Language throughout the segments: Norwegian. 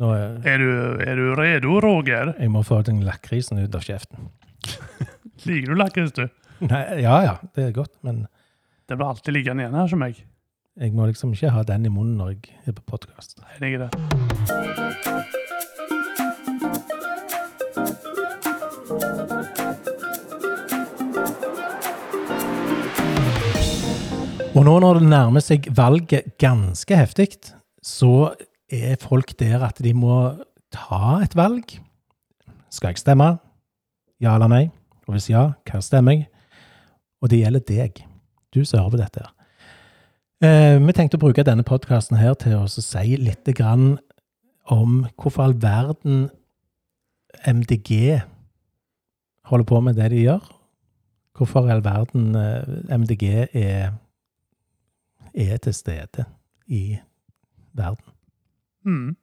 Nå, er, Er du, er du redo, Roger? jeg må få den lakrisen ut av kjeften. Liker du lakris, du? Nei, ja ja, det er godt, men Det blir alltid liggende igjen her som meg. jeg må liksom ikke ha den i munnen når jeg er på podkast. Enig i det. Og nå når det nærmer seg valget ganske heftig, så er folk der at de må ta et valg. Skal jeg stemme? Ja eller nei? Og hvis ja, hva stemmer jeg? Og det gjelder deg, du som hører på dette. her. Eh, vi tenkte å bruke denne podkasten her til å si litt grann om hvorfor all verden MDG holder på med det de gjør. Hvorfor all verden eh, MDG er er til stede i verden. Mm.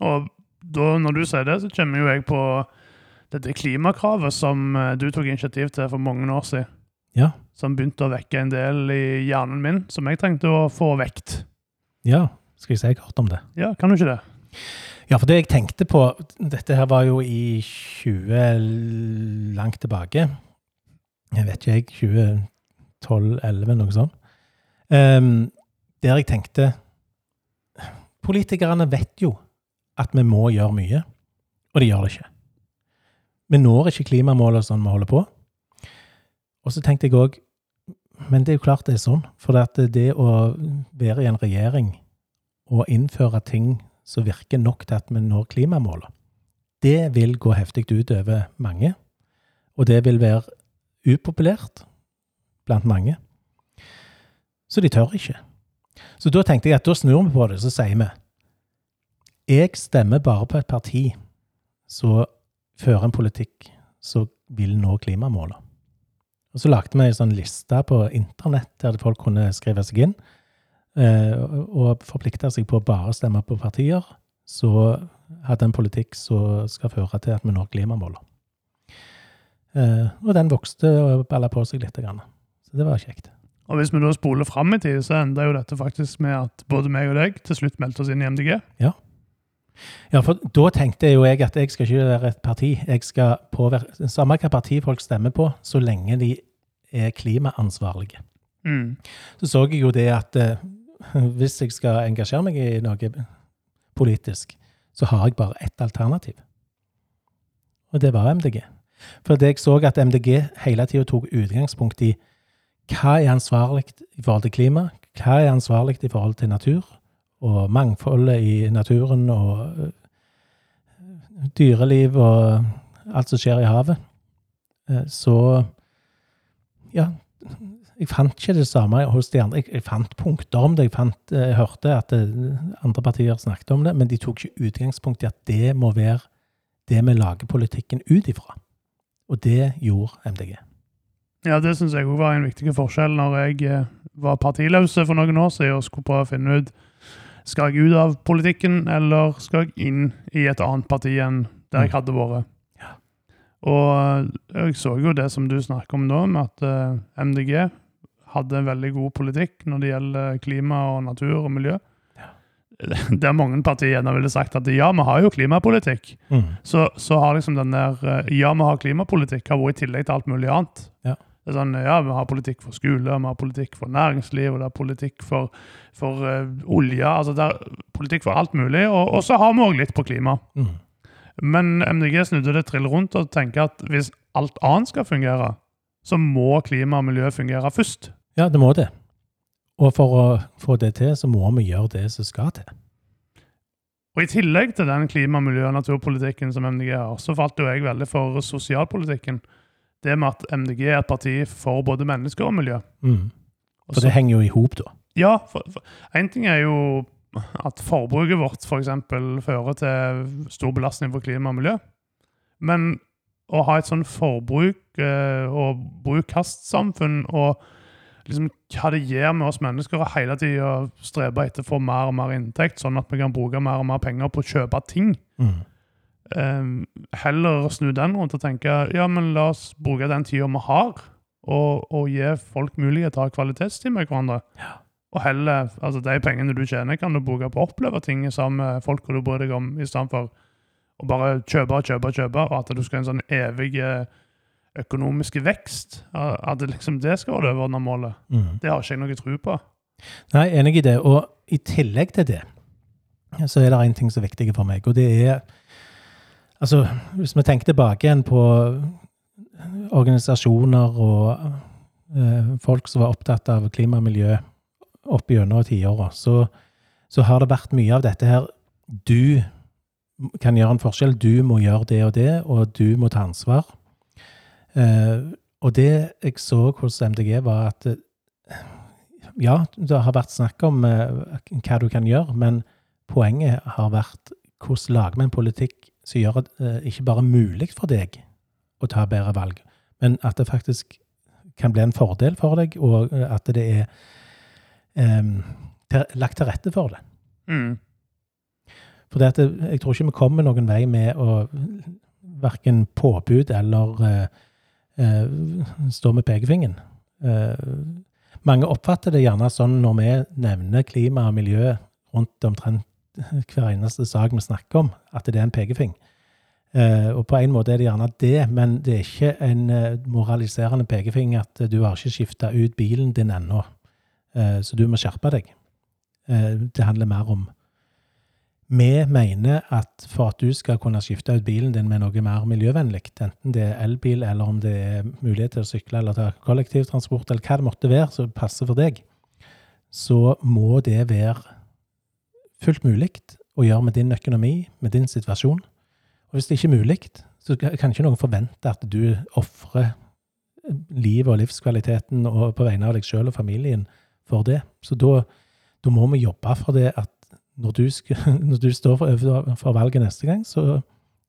Og da, når du sier det, så kommer jo jeg på dette klimakravet som eh, du tok initiativ til for mange år siden. Ja. Som begynte å vekke en del i hjernen min, som jeg trengte å få vekt. Ja, skal jeg si kort om det? Ja, kan du ikke det? Ja, for det jeg tenkte på Dette her var jo i 20 langt tilbake. Jeg vet ikke, jeg. 2012-2011, noe sånt. Um, der jeg tenkte Politikerne vet jo at vi må gjøre mye, og de gjør det ikke. Vi når ikke klimamålet sånn vi holder på. Og så tenkte jeg òg Men det er jo klart det er sånn. For det, det å være i en regjering og innføre ting som virker nok til at vi når klimamålet, det vil gå heftig ut over mange. Og det vil være upopulært blant mange. Så de tør ikke. Så da tenkte jeg at da snur vi på det, så sier vi Jeg stemmer bare på et parti som fører en politikk som vil nå klimamålet. Og så lagde vi en sånn liste på internett der folk kunne skrive seg inn eh, og forplikte seg på å bare stemme på partier som hadde en politikk som skal føre til at vi når klimamålet. Eh, og den vokste og balla på seg litt. Så det var kjekt. Og hvis vi da spoler fram i tid, så ender jo dette faktisk med at både meg og deg til slutt meldte oss inn i MDG. Ja, for da tenkte jo jeg at jeg skal ikke være et parti. Jeg skal påvirke Samme hva parti folk stemmer på, så lenge de er klimaansvarlige. Mm. Så så jeg jo det at eh, hvis jeg skal engasjere meg i noe politisk, så har jeg bare ett alternativ. Og det var MDG. For det jeg så at MDG hele tida tok utgangspunkt i hva er ansvarlig i forhold til klima, hva er ansvarlig i forhold til natur, og mangfoldet i naturen og øh, dyreliv og alt som skjer i havet. Eh, Så ja, jeg fant ikke det samme hos de andre. Jeg, jeg fant punkter om det. Jeg, fant, eh, jeg hørte at det, andre partier snakket om det, men de tok ikke utgangspunkt i at det må være det vi lager politikken ut ifra. Og det gjorde MDG. Ja, det syns jeg òg var en viktig forskjell når jeg eh, var partiløse for noen år siden og skulle prøve å finne ut skal jeg ut av politikken, eller skal jeg inn i et annet parti enn der jeg Mm. hadde vært. Ja. Og eh, jeg så jo det som du snakker om nå, med at eh, MDG hadde en veldig god politikk når det gjelder klima og natur og miljø. Der mange partier gjerne ville sagt at ja, vi har jo klimapolitikk. Mm. Så, så har liksom den der Ja, vi har klimapolitikk, har vært i tillegg til alt mulig annet. Ja. Det er sånn, ja, Vi har politikk for skole, vi har politikk for næringsliv, og det er politikk for, for uh, olje. altså Det er politikk for alt mulig. Og, og så har vi òg litt på klima. Mm. Men MDG snudde det trill rundt og tenker at hvis alt annet skal fungere, så må klima og miljø fungere først. Ja, det må det. Og for å få det til, så må vi gjøre det som skal til. Og I tillegg til den klima-, miljø- og naturpolitikken som MDG har, så falt jo jeg veldig for sosialpolitikken. Det med at MDG er et parti for både mennesker og miljø. Mm. For Også, det henger jo i hop, da. Ja, en ting er jo at forbruket vårt for eksempel fører til stor belastning for klima og miljø. Men å ha et sånn forbruk eh, og bruk-kast-samfunn og liksom hva det gjør med oss mennesker å hele tida strebe etter å få mer og mer inntekt, sånn at vi kan bruke mer og mer penger på å kjøpe ting. Mm. Eh, heller snu den rundt og tenke ja, men la oss bruke den tida vi har, og, og gi folk mulighet til å ha kvalitetstid med hverandre. Og heller, altså De pengene du tjener, kan du bruke på å oppleve ting sammen med folk du bryr deg om, istedenfor å bare kjøpe og kjøpe og kjøpe, og at du skal ha en sånn evig eh, økonomisk vekst. At det liksom det skal være det overordna målet. Mm. Det har ikke jeg noe tro på. Nei, enig i det. Og i tillegg til det, så er det en ting som er viktig for meg, og det er Altså, hvis vi tenker tilbake igjen på organisasjoner og eh, folk som var opptatt av klima og miljø opp gjennom tiåra, så, så har det vært mye av dette her Du kan gjøre en forskjell. Du må gjøre det og det, og du må ta ansvar. Eh, og det jeg så hos MDG, var at eh, ja, det har vært snakk om eh, hva du kan gjøre, men poenget har vært hvordan lager vi en politikk som gjør det eh, ikke bare mulig for deg å ta bedre valg, men at det faktisk kan bli en fordel for deg, og eh, at det er um, lagt til rette for det. Mm. For det at det, jeg tror ikke vi kommer noen vei med å verken påbud eller uh, uh, stå med pekefingeren. Uh, mange oppfatter det gjerne sånn når vi nevner klima og miljø rundt omtrent hver eneste sak vi snakker om, at det er en pekefing. Uh, og på en måte er det gjerne det, men det er ikke en uh, moraliserende pekefing at du har ikke skifta ut bilen din ennå, så du må skjerpe deg. Det handler mer om vi mener at for at du skal kunne skifte ut bilen din med noe mer miljøvennlig, enten det er elbil eller om det er mulighet til å sykle eller ta kollektivtransport, eller hva det måtte være som passer for deg, så må det være fullt mulig å gjøre med din økonomi, med din situasjon. Og hvis det ikke er mulig, så kan ikke noen forvente at du ofrer livet og livskvaliteten og på vegne av deg sjøl og familien for det. Så da, da må vi jobbe for det at når du, når du står for, for, valget neste gang, så,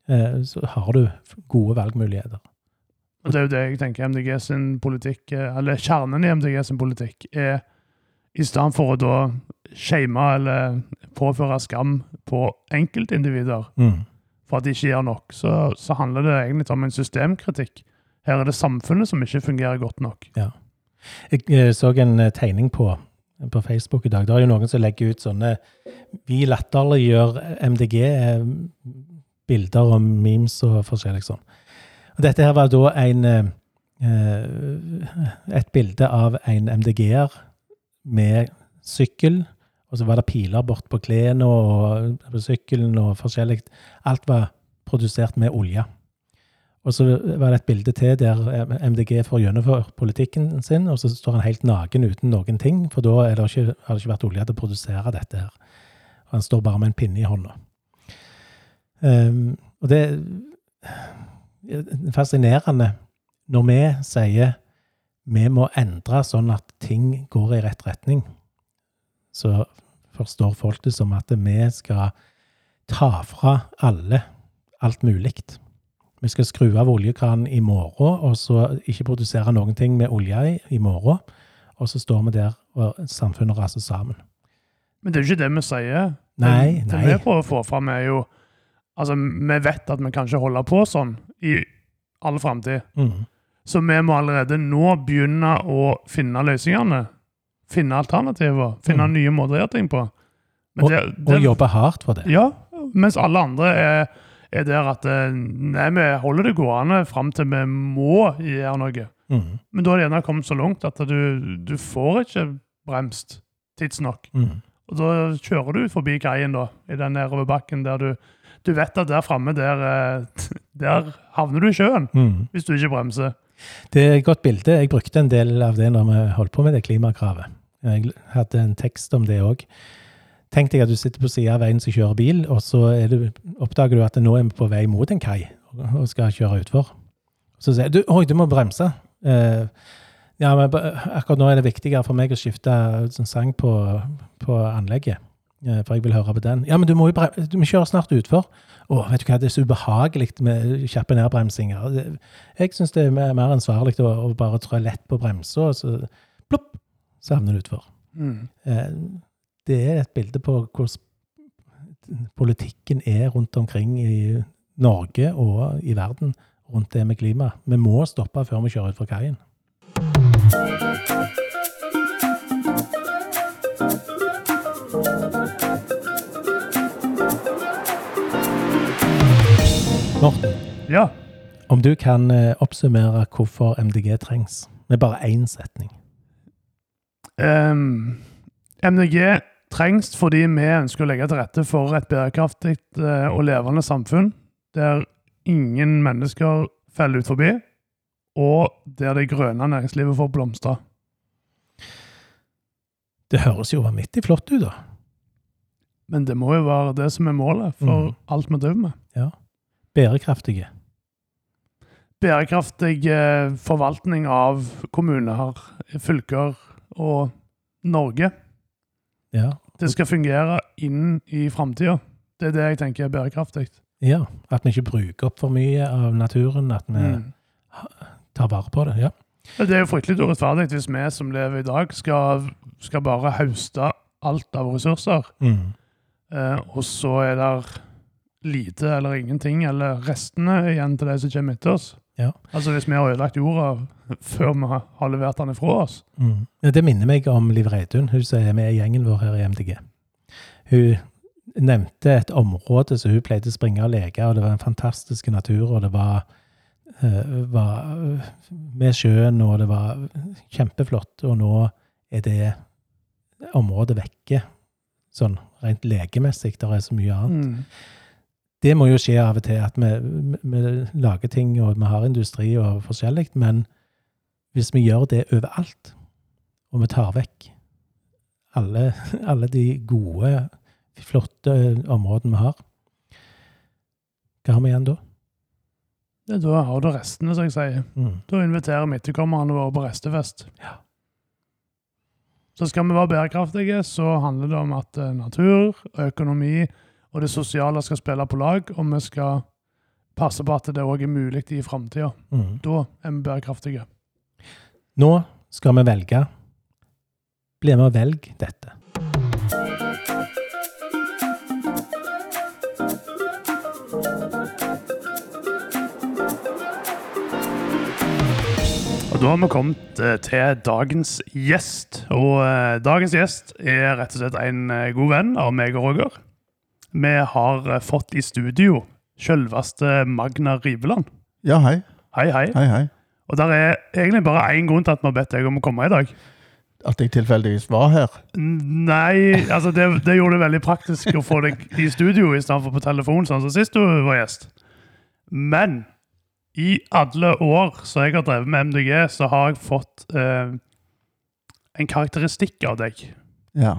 eh, så, har du gode valgmuligheter. Og Det er jo det jeg tenker MDG sin politikk, eller kjernen i MDG sin politikk, er i stedet for å da shame eller påføre skam på enkeltindivider mm. for at de ikke gjør nok, så, så, handler det egentlig om en systemkritikk. Her er det samfunnet som ikke fungerer godt nok. Ja. Jeg, jeg så en tegning på på Facebook i dag. Det er jo noen som legger ut sånne Vi latterliggjør MDG-bilder og memes og forskjellig sånn. Og dette her var da en eh, Et bilde av en MDG-er med sykkel. Og så var det piler bort på klærne og på sykkelen og forskjellig. Alt var produsert med olje. Og så var det et bilde til der MDG får gjennomføre politikken sin, og så står han helt naken uten noen ting, for da det ikke, har det ikke vært olje til å produsere dette her. Han står bare med en pinne i hånda. Um, og det er fascinerende når vi sier vi må endre sånn at ting går i rett retning, så forstår folk det som at vi skal ta fra alle alt mulig vi skal skru av oljekranen i morgen, og så ikke produsere noen ting med olje i, i morgen. Og så står vi der, og samfunnet raser sammen. Men det er jo ikke det vi sier. Nei, det, nei. Det vi prøver å få fram, er jo Altså, vi vet at vi kan ikke holde på sånn i all framtid. Mm. Så vi må allerede nå begynne å finne løsningene. Finne alternativer. Finne Mm. nye måter å gjøre ting på. Men Og, det, og jobbe hardt for det. Ja, mens alle andre er er der at eh, nei, vi holder det gående fram til vi må gjøre noe. Mm. Men da er det gjerne kommet så langt at du, du får ikke bremst tidsnok. Mm. Og da kjører du forbi kaien da, i den nedoverbakken der du, du vet at der framme, der, eh, der havner du i sjøen Mm. hvis du ikke bremser. Det er et godt bilde. Jeg brukte en del av det når vi holdt på med det klimakravet. Jeg hadde en tekst om det òg. Tenk deg at du sitter på sida av veien som kjører bil, og så du, oppdager du at nå er vi på vei mot en kai og skal kjøre utfor. Så sier du oi, du må bremse. Eh, ja, men akkurat nå er det viktigere for meg å skifte sånn sang på, på anlegget. Eh, for jeg vil høre på den. Ja, men du må jo bremse, du må kjøre snart utfor. Å, vet du hva, det er så ubehagelig med kjappe nedbremsinger. Jeg syns det er mer ansvarlig å, å bare trå lett på bremsa, og så plopp, så havner du utfor. Mm. Eh, det er et bilde på hvordan politikken er rundt omkring i Norge og i verden rundt det med klima. Vi må stoppe før vi kjører utfor kaien. Morten, Ja. om du kan eh, oppsummere hvorfor MDG trengs, med bare én setning. Um, MDG trengs fordi vi ønsker å legge til rette for et bærekraftig eh, og levende samfunn der ingen mennesker faller ut forbi, og der det grønne næringslivet får blomstre. Det høres jo vanvittig flott ut, da. Men det må jo være det som er målet for mm. alt vi driver med. Bærekraftige. Bærekraftig eh, forvaltning av kommuner, fylker og Norge. Ja. Det skal fungere inn i framtida. Det er det jeg tenker er bærekraftig. ja. At vi ikke bruker opp for mye av naturen, at vi Mm. tar vare på det. Ja. Det er jo fryktelig urettferdig hvis vi som lever i dag, skal, skal bare høste alt av ressurser, Mm. eh, og så er det lite eller ingenting, eller restene igjen til de som kommer etter oss. Ja. Altså Hvis vi har ødelagt jorda før vi har- levert den ifra oss. Mm. Det minner meg om Liv Reidun, hun som er med i gjengen vår her i MDG. Hun nevnte et område som hun pleide å springe og leke, og det var en fantastisk natur, og det var, eh, var eh, med sjøen, og det var kjempeflott, og nå er det området vekke, sånn rent legemessig, det er så mye annet. Mm. Det må jo skje av og til at vi, vi, vi lager ting, og vi har industri og forskjellig, men hvis vi gjør det overalt, og vi tar vekk alle, alle de gode, flotte områdene vi har, hva har vi igjen da? Ja, Da har du restene, som jeg sier. Mm. Da inviterer vi etterkommerne våre på restefest. Ja. Så skal vi være bærekraftige, så handler det om at natur natur, økonomi og det sosiale skal spille på lag, og vi skal passe på at det òg er mulig i framtida. Mm. Da er vi bærekraftige. Nå skal vi velge. Bli med og velg dette. Da har vi kommet eh, til dagens gjest. Og eh, dagens gjest er rett og slett en eh, god venn av meg og Roger. Vi har eh, fått i studio selveste Magna Riveland. Ja, hei. Hei, hei. Hei, hei. Og der er egentlig bare én grunn til at vi har bedt deg om å komme i dag. At jeg tilfeldigvis var her. Nei, altså det, det gjorde det veldig praktisk å få deg i studio i stedet for på telefon, sånn som sist du var gjest. Men i alle år som jeg har drevet med MDG, så har jeg fått eh, en karakteristikk av deg. Ja.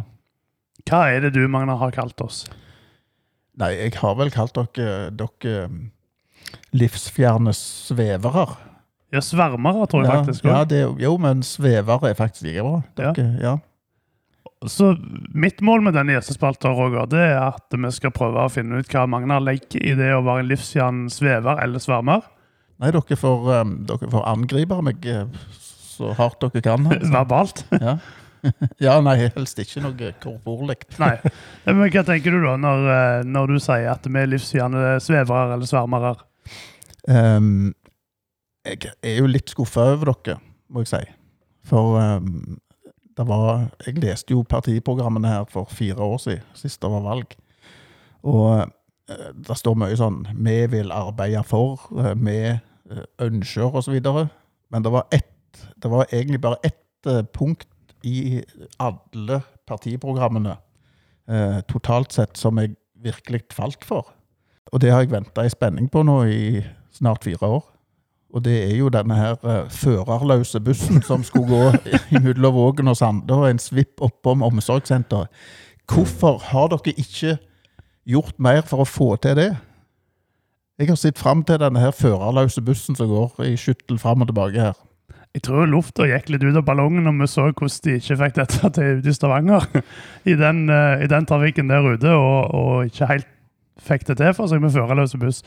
Hva er det du, Magnar, har kalt oss? Nei, jeg har vel kalt dere, dere um, livsfjerne svevere. Ja, svermere, tror jeg ja, faktisk. ja, det, jo- men svevere er faktisk like bra. Dere, ja. Så mitt mål med denne gjestespalta Roger, det er at vi skal prøve å finne ut hva Magnar legger i det å være en livsfjern svever eller svermer. Nei, dere får, um, dere får angripe meg eh, så hardt dere kan. Verbalt. Ja. ja, nei, helst ikke noe korporlig. Nei. Men hva tenker du da når, eh, når du sier at vi er livsfjerne svevere eller svermere? Um, jeg er jo litt skuffa over dere, må jeg si. For um, det var Jeg leste jo partiprogrammene her for fire år siden, sist det var valg. Og uh, det står mye sånn 'Vi vil arbeide for', eh, 'Vi ønsker', osv. Men det var ett Det var egentlig bare ett punkt i alle partiprogrammene eh, totalt sett som jeg virkelig falt for. Og det har jeg venta i spenning på nå i snart fire år. Og det er jo denne her eh, førerløse bussen som skulle gå imellom Vågen og Sande og en svipp oppom omsorgssenteret. Hvorfor har dere ikke gjort mer for å få til det? Jeg har sett fram til denne her førerløse bussen som går i skyttel fram og tilbake her. Jeg tror lufta gikk litt ut av ballongen når vi så hvordan de ikke fikk dette til ute i Stavanger. I den, eh, i den trafikken der ute, og, og ikke helt fikk det til for seg med førerløse buss.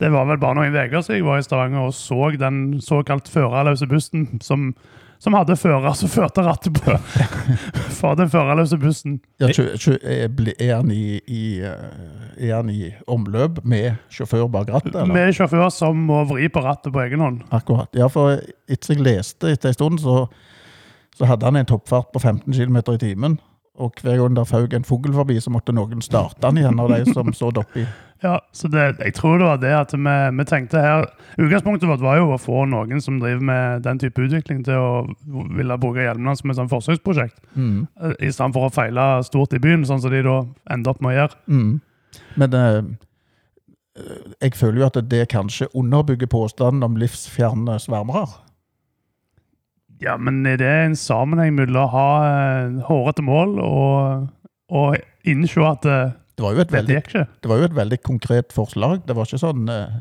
Det var vel bare noen uker siden jeg var i Stavanger og så den såkalt førerløse bussen som, som hadde fører som førte rattet på for den førerløse bussen. Ja, er er han i, i, eh, er han i omløp med sjåfør bak rattet? eller? Med sjåfør som må vri på rattet på egen hånd. Akkurat. Ja, for etter jeg leste etter en stund, så, så hadde han en toppfart på 15 km i timen. Og hver gang der faug en fugl forbi, så måtte noen starte den igjen av de som stod oppi. Ja, så det, jeg tror det var det at vi, vi tenkte her Utgangspunktet vårt var jo å få noen som driver med den type utvikling, til å ville bruke hjelmene som et sånn forsøksprosjekt. Mm. eh, I stedet for å feile stort i byen, sånn som de da ender opp med å gjøre. Mm. Men eh, jeg føler jo at det kanskje underbygger påstanden om livsfjerne svermere. Ja, men er det en sammenheng mellom å ha eh, hårete mål og, og innse at det, Det var jo et dette veldig, gikk ikke? det var jo et veldig konkret forslag. Det var ikke sånn eh,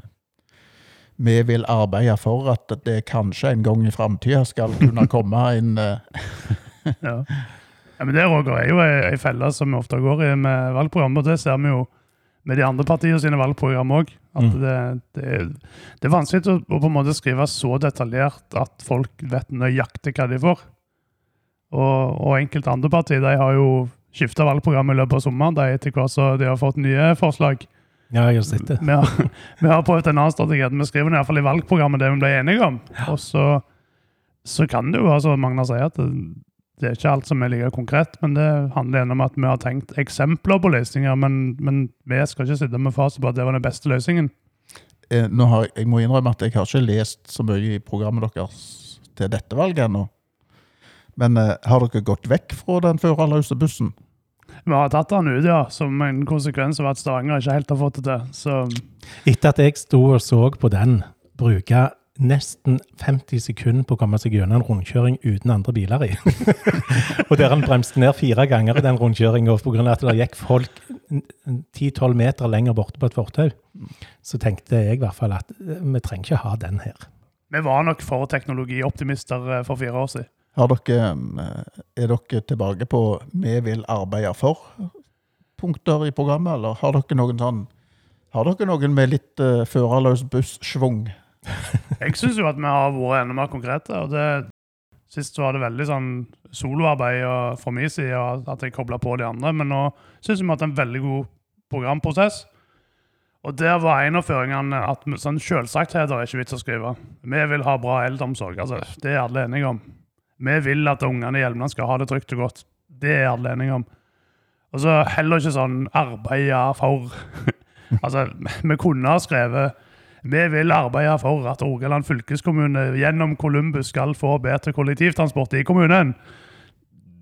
Vi vil arbeide for at det kanskje en gang i framtida skal kunne komme en eh, Ja. ja, men Det Roger, er jo ei, ei felle som vi ofte går i med valgprogram, og det ser vi jo med de andre partiene sine valgprogram òg. At Mm. det, det, det er vanskelig å, å på en måte skrive så detaljert at folk vet nøyaktig hva de får. Og, og enkelte andre partier de har jo skifta valgprogram i løpet av sommeren de etter hvert så de har fått nye forslag. Ja, jeg har sett det. Vi har, vi har prøvd en annen strategi. at Vi skriver i hvert fall i valgprogrammet det vi ble enige om. Og så, så kan det jo være som Magna sier, at det, det er ikke alt som er like konkret, men det handler igjen om at vi har tenkt eksempler på løsninger, men, men vi skal ikke sitte med fasit på at det var den beste løsningen. eh, nå har, Jeg må innrømme at jeg har ikke lest så mye i programmet deres til dette valget ennå. Men eh, har dere gått vekk fra den førerløse bussen? Vi har tatt den ut, ja, som en konsekvens av at Stavanger ikke helt har fått det til. Så Etter at jeg sto og så på den, bruke nesten 50 sekunder på å komme seg gjennom en rundkjøring uten andre biler i. og der han bremste ned fire ganger i den rundkjøringa pga. at det gikk folk 10-12 meter lenger borte på et fortau, så tenkte jeg i hvert fall at eh, vi trenger ikke ha den her. vi var nok for teknologioptimister eh, for fire år siden. Har dere, eh, er dere tilbake på 'vi vil arbeide for'-punkter i programmet, eller har dere noen sånn Har dere noen med litt uh, førerløs buss-schwung? Jeg syns jo at vi har vært enda mer konkrete. og det Sist var det veldig sånn soloarbeid og- fra min side, og at jeg kobla på de andre. Men nå syns vi har hatt en veldig god programprosess. Og der var en av føringene at sånn selvsagtheter er ikke vits å skrive. Vi vil ha bra eldreomsorg. Altså, det er alle enige om. Vi vil at ungene i Hjelmeland skal ha det trygt og godt. Det er alle enige om. Og så heller ikke sånn arbeide for Altså, vi kunne ha skrevet vi vil arbeide for at Rogaland fylkeskommune gjennom Columbus skal få bedre kollektivtransport i kommunen.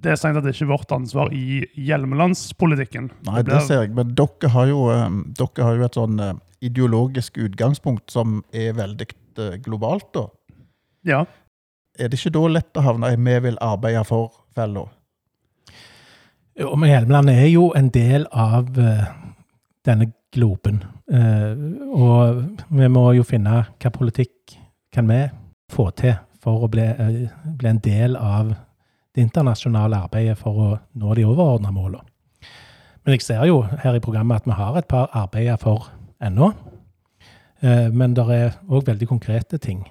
Det er strengt tatt ikke vårt ansvar i Hjelmelandspolitikken. Nei, det ser jeg. Men dere har jo, eh, dere har jo et sånn eh, ideologisk utgangspunkt som er veldig eh, globalt, da. Ja. Er det ikke da lett å havne i 'vi vil arbeide for'-fella? Jo, men Hjelmeland er jo en del av denne globen. Eh, og vi må jo finne hva politikk kan vi få til for å bli, eh, bli en del av det internasjonale arbeidet for å nå de overordna målene. Men jeg ser jo her i programmet at vi har et par arbeider for ennå. Eh, men det er òg veldig konkrete ting.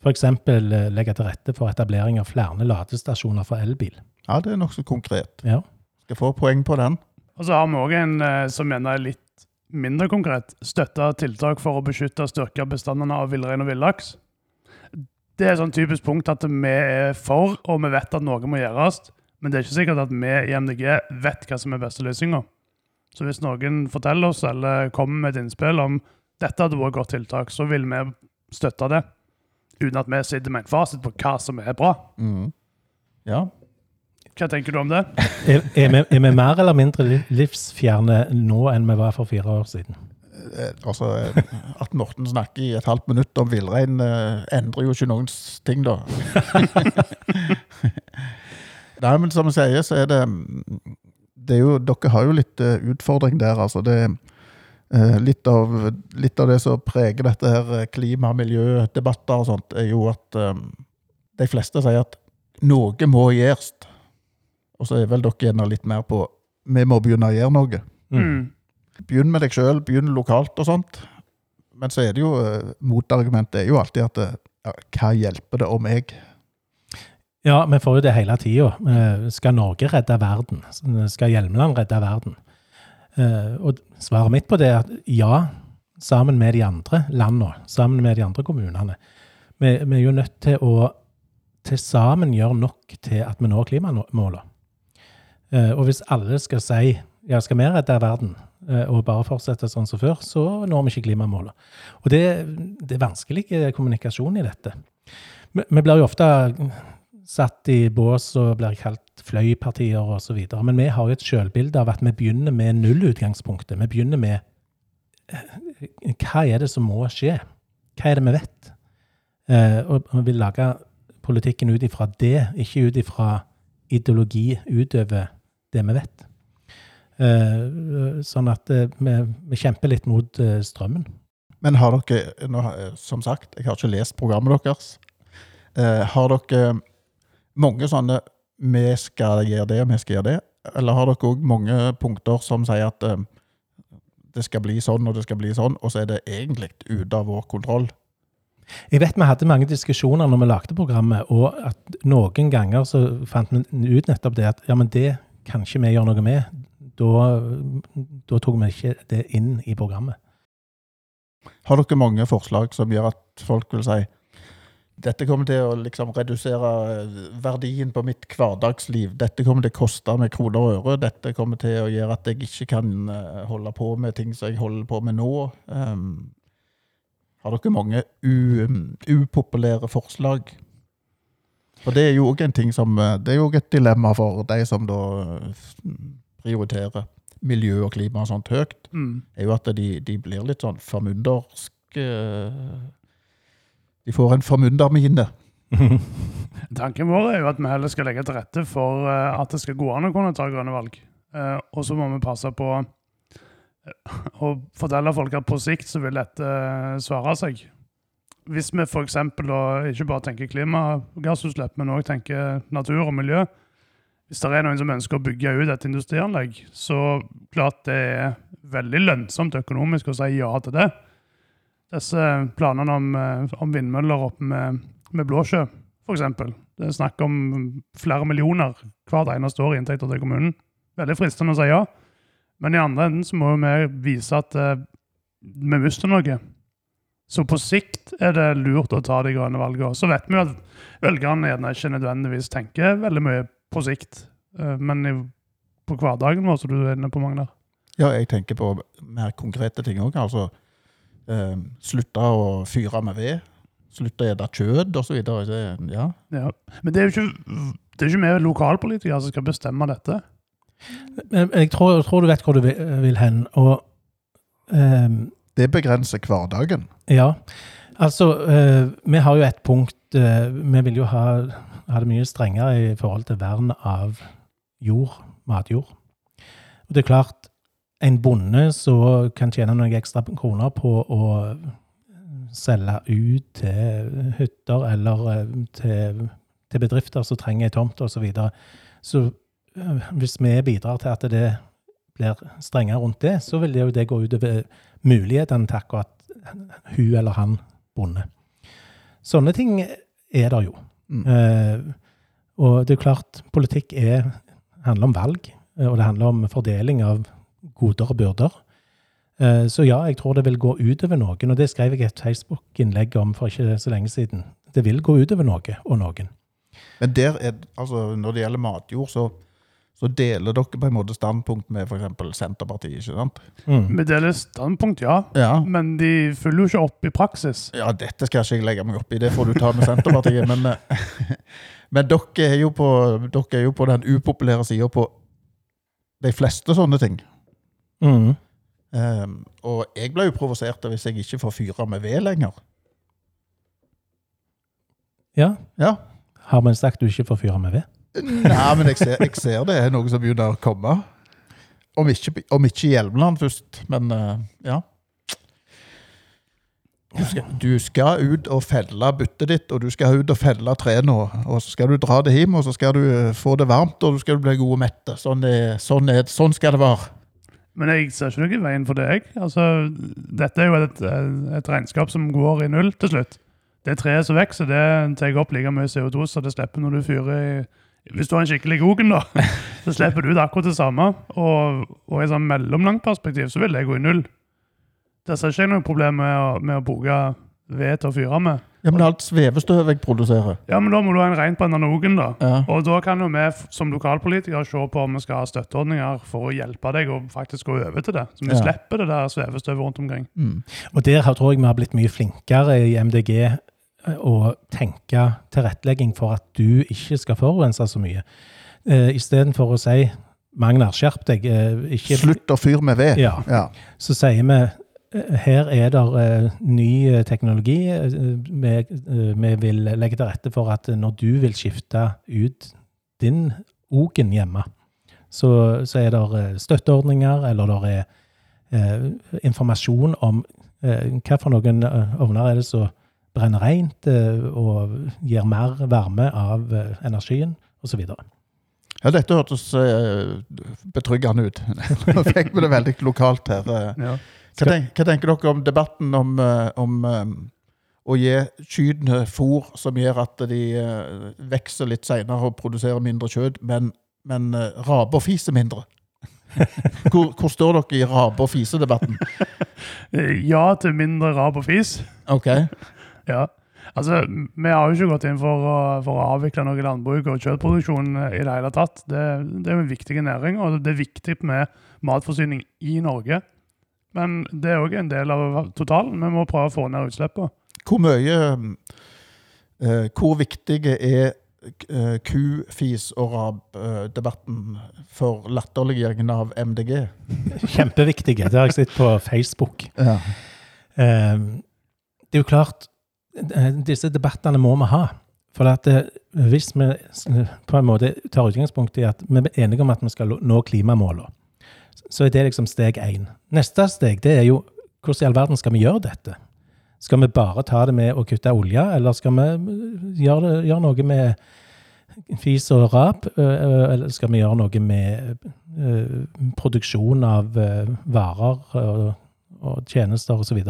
F.eks. legge til rette for etablering av flere ladestasjoner for elbil. Ja, det er nokså konkret. Ja. Skal få poeng på den. Og så har vi òg en som mener er litt mindre konkret. Støtte tiltak for å beskytte og styrke bestandene av villrein og villaks. Det er et sånn typisk punkt at vi er for, og vi vet at noe må gjøres. Men det er ikke sikkert at vi i MDG vet hva som er beste løsninga. Så hvis noen forteller oss eller kommer med et innspill om dette hadde vært godt tiltak, så vil vi støtte det. Uten at vi sitter med en fasit på hva som er bra. Mm. Ja. Hva tenker du om det? Er, er, vi, er vi mer eller mindre livsfjerne nå enn vi var for fire år siden? Eh, altså, eh, At Morten snakker i et halvt minutt om villrein, eh, endrer jo ikke noen ting, da. Nei, men som jeg sier, så er det det er jo, Dere har jo litt eh, utfordring der, altså. Det eh, litt, av, litt av det som preger dette her eh, klima- og miljødebatter og sånt, er jo at eh, de fleste sier at noe må gjøres. Og så er vel dere gjerne litt mer på vi må begynne å gjøre noe. Mm. Begynn med deg sjøl, begynn lokalt og sånt. Men så er det jo eh, motargumentet er jo alltid at eh, ja, hva hjelper det om jeg Ja, vi får jo det hele tida. Skal Norge redde verden? Skal Hjelmeland redde verden? Eh, Og svaret mitt på det er at ja, sammen med de andre landene, sammen med de andre kommunene. Vi, vi er jo nødt til å til sammen gjøre nok til at vi når klimamålene. Eh, Og hvis alle skal si ja, skal vi redde verden, eh, og bare fortsette sånn som før, så når vi ikke klimamålet. Og det, det er vanskelig kommunikasjon i dette. Vi, blir jo ofte satt i bås og blir kalt fløypartier osv. Men vi har jo et selvbilde av at vi begynner med nullutgangspunktet. Vi begynner med eh, hva er det som må skje? Hva er det vi vet? Og vi vil lage politikken ut ifra det, ikke ut ifra ideologi utover det vi vet. Eh, sånn at eh, vi, vi kjemper litt mot eh, strømmen. Men har dere, som sagt, jeg har ikke lest programmet deres. Har dere mange sånne 'vi skal gjøre det, vi skal gjøre det'? Eller har dere òg mange punkter som sier at det skal bli sånn og det skal bli sånn, og så er det egentlig ute av vår kontroll? Jeg vet vi hadde mange diskusjoner når vi lagde programmet, og at noen ganger så fant vi ut nettopp det at ja, men det kan ikke vi gjør noe med. Da, tok vi ikke det inn i programmet. Har dere mange forslag som gjør at folk vil si dette kommer til å liksom redusere eh, verdien på mitt hverdagsliv. Dette kommer til å koste meg kroner og øre. Dette kommer til å gjøre at jeg ikke kan eh, holde på med ting som jeg holder på med nå. Um, har dere mange upopulære forslag? For det er jo òg en ting som eh, Det er jo et dilemma for de som da eh, prioriterer miljø og klima og sånt høyt Mm. er jo at de, de blir litt sånn formynderske De får en formyndermine. Tanken vår er jo at vi heller skal legge til rette for eh, at det skal gå an å kunne ta grønne valg. Eh, og så må vi passe på eh, å fortelle folk at på sikt så vil dette eh, svare seg. Hvis vi f.eks. ikke bare tenker klimagassutslipp, men òg tenker natur og miljø. Hvis det er noen som ønsker å bygge ut et industrianlegg, så klart det er veldig lønnsomt økonomisk å si ja til det. Disse planene om, eh, om vindmøller oppe med, med Blåsjø, f.eks. Det er snakk om flere millioner hvert eneste år i inntekter til kommunen. Veldig fristende å si ja. Men i andre enden så må vi vise at eh, vi mister noe. Så på sikt er det lurt å ta de grønne valgene. Så vet vi jo at velgerne gjerne ikke nødvendigvis tenker veldig mye på sikt. Eh, Men i, på hverdagen vår, som du er inne på, Magnar. Ja, jeg tenker på mer konkrete ting òg. Altså eh, slutte å fyre med ved. Slutte å spise kjøtt osv. Ja. Ja. Men det er jo ikke, det er ikke vi lokalpolitikere som skal bestemme dette. Jeg tror, jeg tror du vet hvor du vil, vil hen. Og ehm, Det begrenser hverdagen. Ja. Altså, eh, vi har jo et punkt eh, Vi vil jo ha, ha det mye strengere i forhold til vern av jord, matjord. Og det er klart, en bonde som kan tjene noen ekstra kroner på å selge ut til hytter eller eh, til, til bedrifter som trenger ei tomt osv. Så, videre. så hvis vi bidrar til at det blir strengere rundt det, så vil det jo det gå utover mulighetene til akkurat hun eller han bonde. Sånne ting er det jo. Mm. Eh, og det er klart, politikk er, handler om valg, eh, og det handler om fordeling av goder og byrder. Eh, så ja, jeg tror det vil gå utover noen, og det skrev jeg et Facebook-innlegg om for ikke så lenge siden. Det vil gå utover noe og noen. Men der er, altså, når det gjelder matjord, så, så deler dere på en måte standpunkt med f.eks. Senterpartiet. ikke sant? Mm. Vi deler standpunkt, ja. Ja. Men de følger jo ikke opp i praksis. ja, dette skal ikke jeg legge meg opp i, det får du ta med Senterpartiet. men, eh, men dere, er jo på, dere er jo på den upopulære sida på de fleste sånne ting. Mm. Um, og jeg ble jo provosert hvis jeg ikke får fyre med ved lenger. Ja. Ja. Har man sagt du ikke får fyre med ved? Nei, men jeg ser, jeg ser det er noe som begynner å komme. Om ikke, om ikke Hjelmeland først, men uh, ja. Du skal, du skal ut og felle byttet ditt, og du skal ut og felle trærne. Og så skal du dra det hjem, og så skal du eh, få det varmt, og du skal bli god og mett. Sånn, sånn, sånn skal det være. Men jeg ser ikke noe i veien for deg. Altså, dette er jo et, et regnskap som går i null til slutt. Det treet som vokser, det tar opp like mye CO2 som det slipper når du fyrer i Hvis du har en skikkelig gogen, da, så slipper du ut akkurat det samme. Og, og i sånn mellomlangt perspektiv så vil det gå i null. Der ser ikke jeg noe problem med å, med å bruke ved til å fyre med. Ja, Men alt svevestøv jeg produserer Ja, men da må du ha en på analogen, da. ja. Og da kan jo vi som lokalpolitikere se på om vi skal ha støtteordninger for å hjelpe deg å faktisk gå over til det. Så vi Ja. slipper det der svevestøvet rundt omkring. mm. Og der tror jeg vi har blitt mye flinkere i MDG å tenke tilrettelegging for at du ikke skal forurense så mye. Eh, Istedenfor å si Magnar, skjerp deg. eh, ikke, Slutt å fyre med ved. Ja. Ja. Så sier vi eh, her er det eh, ny eh, teknologi. Vi, eh, vi vil legge til rette for at når du vil skifte ut din Ogen hjemme, så, så er det støtteordninger, eller det er informasjon om hva for noen ovner er det som brenner rent eh, og gir mer varme av eh, energien, osv. ja, dette hørtes eh, betryggende ut. Nå fikk vi det veldig lokalt her. Ja. Hva, tenker, hva tenker dere om debatten om, om å gi kyrne fôr som gjør at de vokser litt senere og produserer mindre kjøtt, men, men uh, og fiser mindre? hvor, hvor står dere i rape- og fisedebatten? Ja til mindre rap og fis. Ok. Ja. Altså, Vi har jo ikke gått inn for å, for å avvikle noe landbruk og kjøttproduksjon i det hele tatt. Det, det er en viktig næring, og det er viktig med matforsyning i Norge. Men det er òg en del av totalen. Vi må prøve å få ned utslippene. Hvor mye eh, Hvor viktige er eh, ku-, og rab-debatten for latterliggjøringen av MDG? Kjempeviktige. Det har jeg sett på Facebook. Ja. Eh, det er jo klart, disse debattene må vi ha. For at eh, hvis vi på en måte tar utgangspunkt i at vi er enige om at vi skal nå klimamålene, så er det liksom steg én. Neste steg det er jo hvordan i all verden skal vi gjøre dette? Skal vi bare ta det med å kutte olje, eller skal vi eh, gjøre, gjøre noe med fis og rap? eh, Eller skal vi gjøre noe med eh, produksjon av eh, varer og, og tjenester osv.?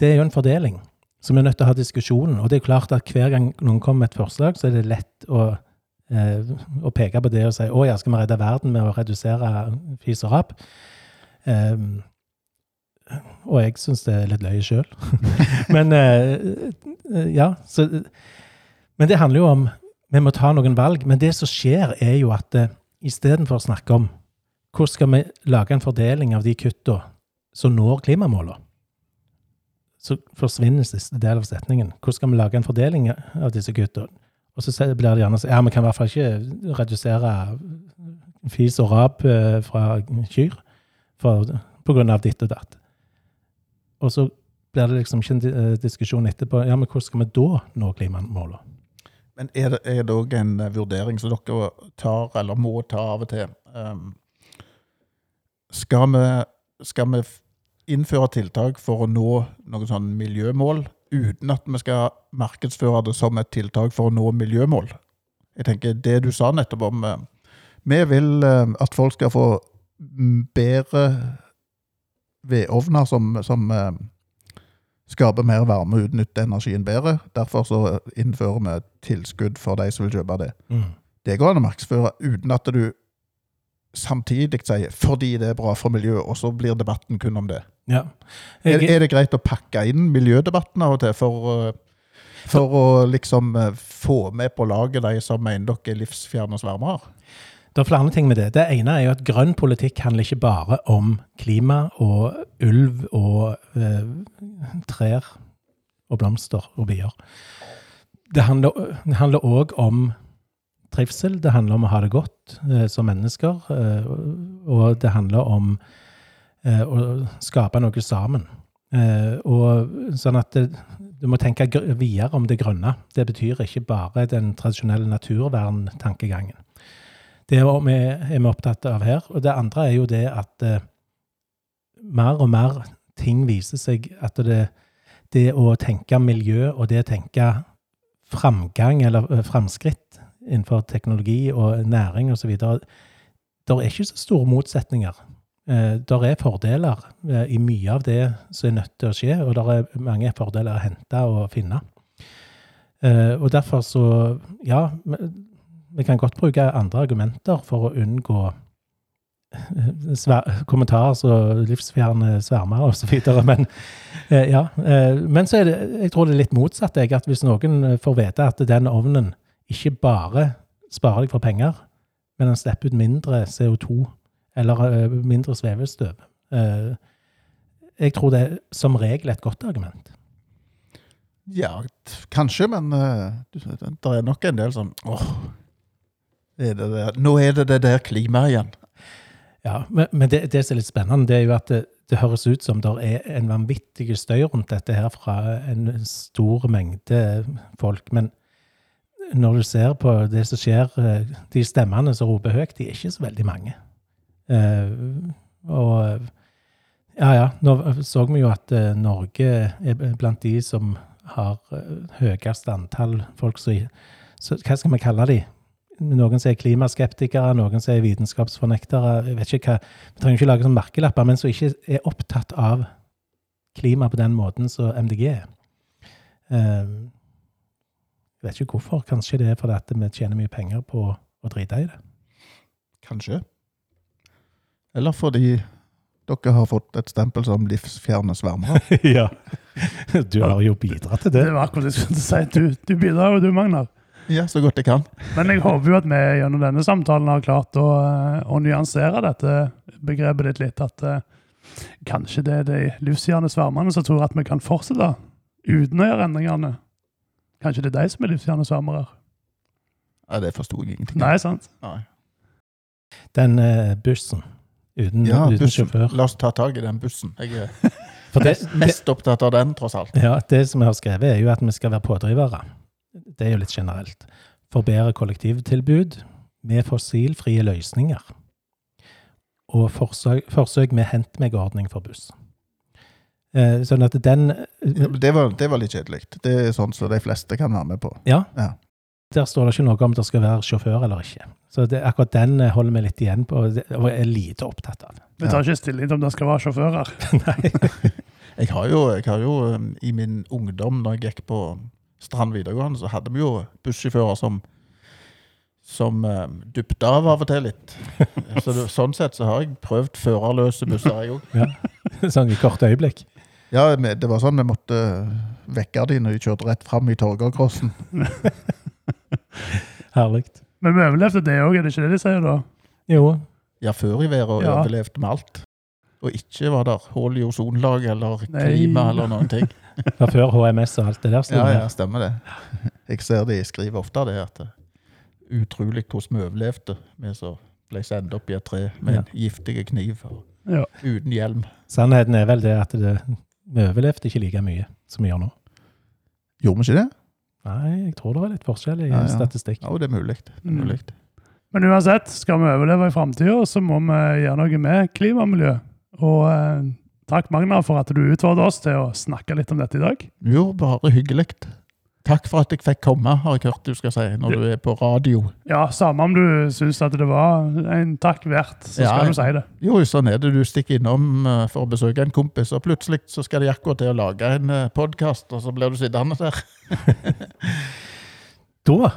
Det er jo en fordeling som vi er nødt til å ha diskusjonen. Og det er klart at hver gang noen kommer med et forslag, så er det lett å, eh, å peke på det og si å ja, skal vi redde verden med å redusere fis og rap? Um, og jeg syns det er litt løye sjøl. men eh, eh, ja, så Men det handler jo om Vi må ta noen valg. Men det som skjer, er jo at uh, istedenfor å snakke om hvordan skal vi lage en fordeling av de kutta som når klimamålene, så forsvinner siste del av setningen. Hvordan skal vi lage en fordeling av disse kuttene? Og så blir det gjerne sånn Ja, vi kan i hvert fall ikke redusere fis og rap eh, fra kyr på grunn av ditt og datt. Og så blir det liksom ikke en eh, diskusjon etterpå. Ja, men hvordan skal vi da nå klimamålene? Men er det, er også en eh, vurdering som dere tar, eller må ta av og til? Um, skal, vi, skal vi innføre tiltak for å nå noen sånn miljømål, uten at vi skal markedsføre det som et tiltak for å nå miljømål? Jeg tenker Det du sa nettopp om eh, Vi vil eh, at folk skal få bedre vedovner som, som eh, skaper mer varme og utnytter energien bedre. Derfor så innfører vi tilskudd for de som vil kjøpe det. Mm. Det går an å markedsføre uten at du samtidig sier 'fordi det er bra for miljøet', og så blir debatten kun om det. Ja. Er, Jeg, er det greit å pakke inn miljødebatten av og til for, å- da, å liksom eh, få med på laget de som mener dere er livsfjerne svermere? Det er flere ting med det. Det ene er jo at grønn politikk handler ikke bare om klima og ulv og eh, trær og blomster og bier. Det handler òg om trivsel. Det handler om å ha det godt eh, som mennesker. Eh, og det handler om eh, å skape noe sammen. Eh, og sånn at det, du må tenke videre om det grønne. Det betyr ikke bare den tradisjonelle naturverntankegangen. Det er vi, er vi opptatt av her. Og det andre er jo det at eh, mer og mer ting viser seg at det, det å tenke miljø og det å tenke framgang eller eh, framskritt innenfor teknologi og næring osv. Det er ikke så store motsetninger. Eh, Det er fordeler eh, i mye av det som er nødt til å skje, og det er mange fordeler å hente og finne. Eh, Og derfor så, ja vi- kan godt bruke andre argumenter for å unngå kommentarer som livsfjerne svermere osv. Men eh, ja. Eh, men så er det, jeg tror det er litt motsatt. Jeg, at Hvis noen får vite at den ovnen ikke bare sparer deg for penger, men den slipper ut mindre CO2 eller eh, mindre svevestøv eh, Jeg tror det er som regel et godt argument. Ja, kanskje, men uh, det er nok en del sånn åh, er? Nå er det det der klimaet igjen. Ja, Men, men det, det som er litt spennende, det er jo at det, det høres ut som det er en vanvittig støy rundt dette her fra en stor mengde folk. Men når du ser på det som skjer, eh, de stemmene som roper høyt, de er ikke så veldig mange. Eh, og ja, ja, nå så vi jo at eh, Norge er blant de som har høyest antall folk som Hva skal vi kalle de? Noen som er klimaskeptikere, noen som er vitenskapsfornektere. Jeg vet ikke hva, Vi trenger ikke lage sånn merkelapper, men som ikke er opptatt av klima på den måten som MDG er. Vet ikke hvorfor. Kanskje det er fordi at vi tjener mye penger på å drite i det. Kanskje. Eller fordi dere har fått et stempel som livsfjerne svermere. ja. Du har jo bidratt til det. Det var akkurat det jeg skulle si. Du, du bidrar jo, du, Magnar. Ja, så godt jeg kan. Men jeg håper jo at vi gjennom denne samtalen har klart å, eh, å nyansere dette begrepet ditt litt. At uh, kanskje det er de livsgjerne svermerne som tror at vi kan fortsette uten å gjøre endringene. Kanskje det er de som er livsgjerne svermere? Ja, det forsto jeg ingenting Nei, sant? Nei. Den uh, bussen uten, Ja, uten bussen. sjåfør. La oss ta tak i den bussen. Jeg er For det, mest, mest opptatt av den, tross alt. Ja, det som jeg har skrevet, er jo at vi skal være pådrivere. Det er jo litt generelt. For bedre kollektivtilbud med fossilfrie løsninger. Og forsøk, forsøk med hent meg-ordning for buss. Eh, sånn at den Ja, Det var, det var litt kjedelig. Det er sånn som de fleste kan være med på. Ja. Ja. Der står det ikke noe om det skal være sjåfør eller ikke. Så det, akkurat den eh, holder vi litt igjen på, og er lite opptatt av. Vi tar ikke stilling til om det skal være sjåfører. Nei. Jeg har jo, jeg har jo um, i min ungdom, når jeg gikk på Strand videregående, så hadde vi jo bussjåfører som som uh, duppet av av og til litt. Så sånn sett så har jeg prøvd førerløse busser, jeg òg. Sånn i korte øyeblikk. Ja, det var sånn vi måtte vekke de når de kjørte rett fram i Torgallcrossen. Herlig. Men vi overlevde det òg, er det ikke det de sier da? Jo, Ja, før i været Ja. overlevde vi alt. Og ikke var der hull i ozonlaget eller Nei. klima eller noen ting. det var før HMS og alt det der. Ja, ja, stemmer det. Jeg ser de skriver ofte det, at det er utrolig hvordan vi overlevde. Vi som ble sendt opp i et tre med en giftig kniv og Ja. uten hjelm. Sannheten er vel det at det, vi overlevde ikke like mye som vi gjør nå. Gjorde vi ikke det? Nei, jeg tror det er litt forskjell i Ja, ja. statistikk. Ja, det er mulig. Det er Mm. Men uansett, skal vi overleve i framtida, så må vi gjøre noe med klima og miljø. Og eh, takk, Magna, for at du utfordret oss til å snakke litt om dette i dag. Jo, bare hyggelig. Takk for at jeg fikk komme, har jeg hørt du skal si, når du er på radio. Ja, Samme om du syns at det var en takk verdt, så Ja, skal du si det. Jo, sånn er det. Du stikker innom eh, for å besøke en kompis, og plutselig så skal de akkurat til å lage en podkast, og så blir du sittende der. Da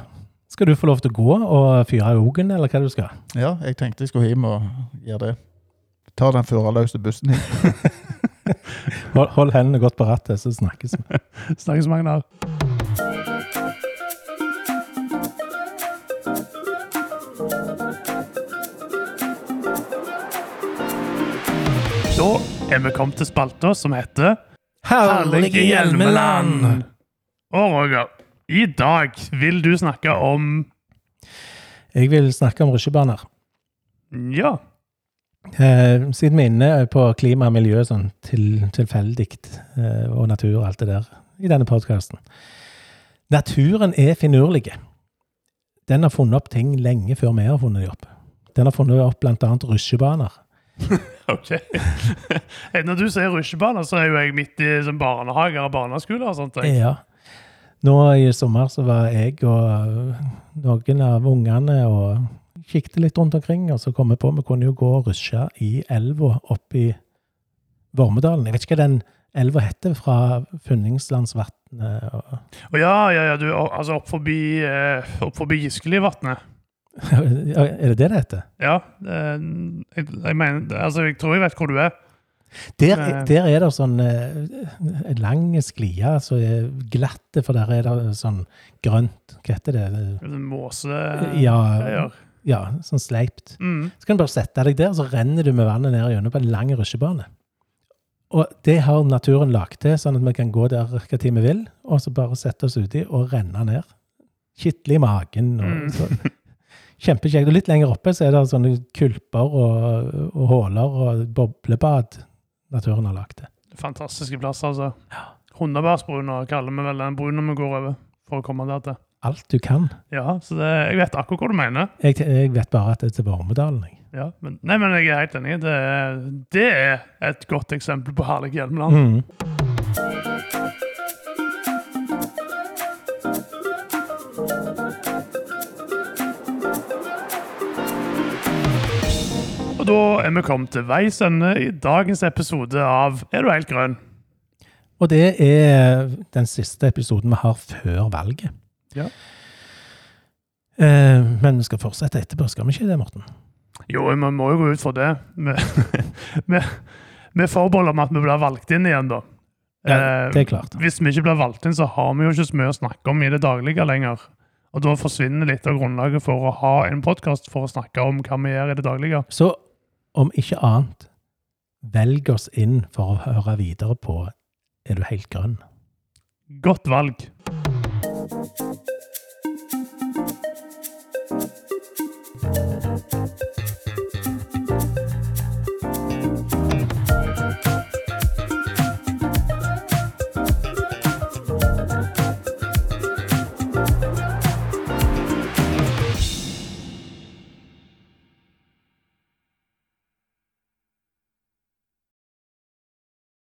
skal du få lov til å gå og fyre ogen, eller hva du skal. Ja, jeg tenkte jeg skulle hjem og gjøre det. Ta den førerløse bussen hit. Hold, hold hendene godt på rattet, så snakkes vi. Snakkes, Magnar. Da er vi kommet til spalta som heter Herlige Hjelmeland. Og Roger, i dag vil du snakke om Jeg vil snakke om rusjebaner. Ja, Eh, siden vi er inne på klima og miljø sånn til, tilfeldig, eh, og natur og alt det der, i denne podkasten. Naturen er finurlig. Den har funnet opp ting lenge før vi har funnet dem opp. Den har funnet opp annet rusjebaner. ok. Når du sier rusjebaner, så er jo jeg midt i som barnehager og barneskoler og sånt. jeg. Ja. Nå i sommer så var jeg og noen av ungene og kikket litt rundt omkring, og så kom vi på vi kunne jo gå og rusje i elva oppe i Vormedalen. Jeg vet ikke hva den elva heter, fra Funningslandsvatnet. og- Og ja, ja, ja, du, altså opp forbi, eh, opp forbi Giskelivatnet. Er det det det heter? Ja, jeg, jeg mener Altså, jeg tror jeg vet hvor du er. Der, Eh. der er det sånn eh, en lang sklie som er glatte, for der er det sånn grønt Hva heter det? Måse... Ja, ja sånn sleipt. Mm. Så kan du bare sette deg der, så renner du med vannet ned gjennom på en lang rusjebane. Og det har naturen lagt til, sånn at vi kan gå der hva tid vi vil, og så bare sette oss uti og renne ned. Kitle i magen. og Mm. Kjempekjekt. Og litt lenger oppe så er det sånne kulper og, og huller og boblebad naturen har lagd det. Fantastiske plasser, altså. Hundebærsbruna kaller vi vel den bruna vi går over for å komme der til. Alt du kan. Ja, så det, jeg vet akkurat hva du mener. Jeg, jeg vet bare at det er til Vormedalen. Ja, men, nei, men jeg er helt enig. Det det er et godt eksempel på herlig Hjelmeland. Mm. Da er vi kommet til veis ende i dagens episode av Er du helt grønn? Og det er den siste episoden vi har før valget. Ja. Eh, men vi skal fortsette etterpå, skal vi ikke det, Morten? Jo, vi må jo gå ut for det. Med, med, med forbehold om at vi blir valgt inn igjen, da. Ja, Eh, det er klart. Hvis vi ikke blir valgt inn, så har vi jo ikke så mye å snakke om i det daglige lenger. Og da forsvinner litt av grunnlaget for å ha en podkast for å snakke om hva vi gjør i det daglige. Så om ikke annet, velg oss inn for å høre videre på Er du helt grønn? Godt valg.